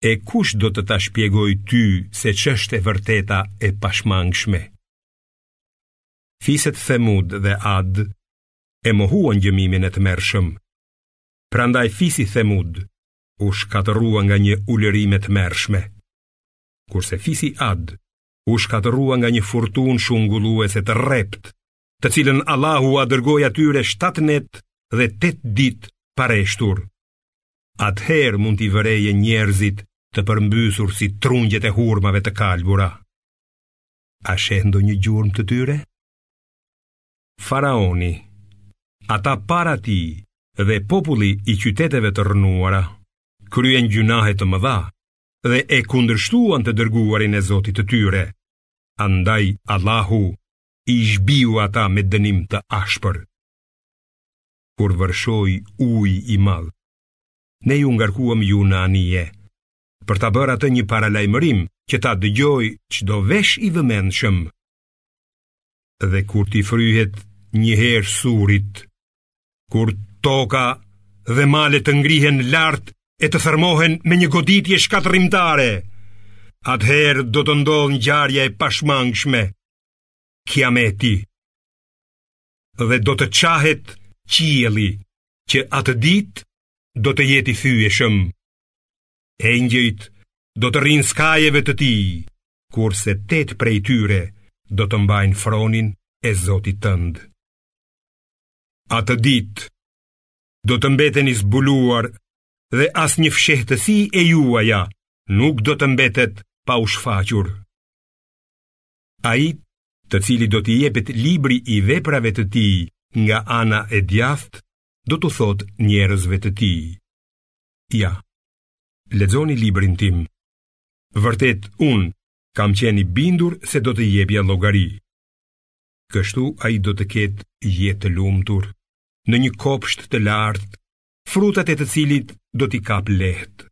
E kush do të ta shpjegojë ty se ç'është e vërteta e pashmangshme? Fiset Themud dhe Ad e mohuan gjëmimin e tmerrshëm. Prandaj fisi Themud u shkatërrua nga një ulërimë e tmerrshme, kurse fisi Ad u shkatërrua nga një furtunë shungulluese e rreptë të cilën Allahu ua dërgoi atyre 7 net dhe 8 ditë pareshtur. Atëherë mund t'i vëreje njerëzit të përmbysur si trungjet e hurmave të kalbura. A sheh ndonjë gjurmë të tyre? Faraoni, ata para tij dhe populli i qyteteve të rrënuara, kryen gjynahe të mëdha dhe e kundërshtuan të dërguarin e Zotit të tyre. Andaj Allahu i zhbiri ata me dënim të ashpër. Kur vërshoi uji i madh, ne ju ngarkuam ju në anije, për ta bërë atë një paralajmërim që ta dëgjojë çdo vesh i vëmendshëm. Dhe kur t'i fryhet një herë surit, kur toka dhe malet të ngrihen lart e të thërrmohen me një goditje shkatërrimtare, atëherë do të ndodhë ngjarja e pashmangshme kiameti, dhe do të çahet qielli që atë ditë do të jetë i thyeshëm. Engjëjt do të rrinë skajeve të tij, kurse tetë prej tyre do të mbajnë fronin e Zotit tënd. Atë ditë do të mbeteni zbuluar dhe asnjë fshehtësi e juaja nuk do të mbetet pa u shfaqur. Ai, të cilit do t'i jepet libri i veprave të tij nga ana e djathtë, do t'u thotë njerëzve të tij: Ja, lexoni librin tim. Vërtet unë kam qenë i bindur se do të jepja llogari. Kështu ai do të ketë jetë të lumtur në një kopsht të lartë, frutat e të cilit do t'i kapë lehtë.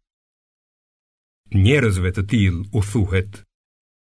Njerëzve të tillë u thuhet: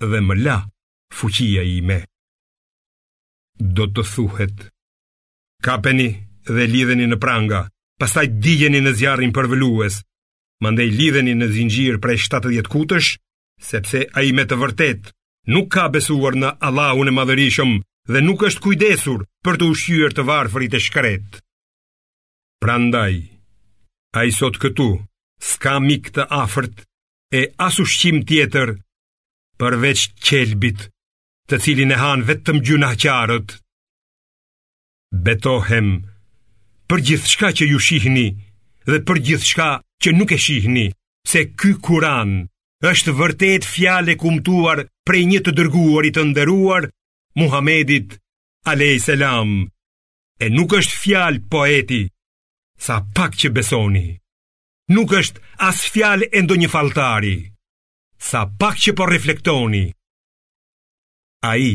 dhe më la fuqia ime. Do të thuhet, kapeni dhe lidheni në pranga, pastaj digjeni në zjarrin përvëlues, mandej lidheni në zinxhir prej 70 kutësh, sepse ai me të vërtetë nuk ka besuar në Allahun e madhërishëm dhe nuk është kujdesur për të ushqyer të varfërit e shkretë. Prandaj, ai sot këtu, s'ka mik të afërt, e as ushqim tjetër përveç qelbit, të cilin e hanë vetëm gjynahqarët. Betohem për gjithçka që ju shihni dhe për gjithçka që nuk e shihni, se ky Kur'an është vërtet fjalë e kumtuar prej një të dërguari të nderuar, Muhamedit alayhis salam. E nuk është fjalë poeti, sa pak që besoni. nuk është as fjalë e ndonjë falltari, sa pak që po reflektoni. Ai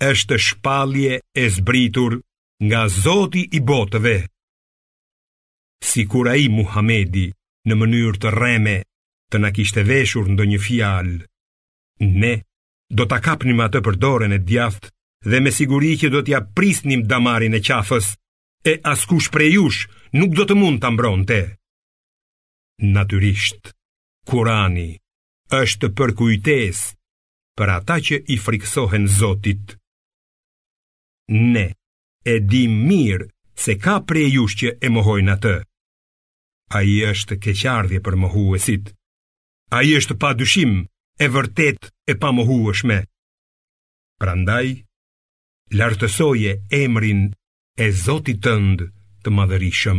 është shpallje e zbritur nga zoti i botëve. Sikur ai Muhamedi në mënyrë të rreme të na kishte veshur ndonjë fjalë, ne do ta kapnim atë për dorën e djathtë dhe me siguri që do t'ia prisnim damarin e qafës e askush prej jush nuk do të mund ta mbronte. Natyrisht, kurani është përkujtesë për ata që i frikësohen Zotit. Ne e dimë mirë se ka prej jush që e mohojnë atë. Ai është keqardhje për mohuesit. Ai është pa dyshim e vërtetë e pamohueshme. Prandaj, Lartësoje emrin e Zotit tënd të madhërishëm.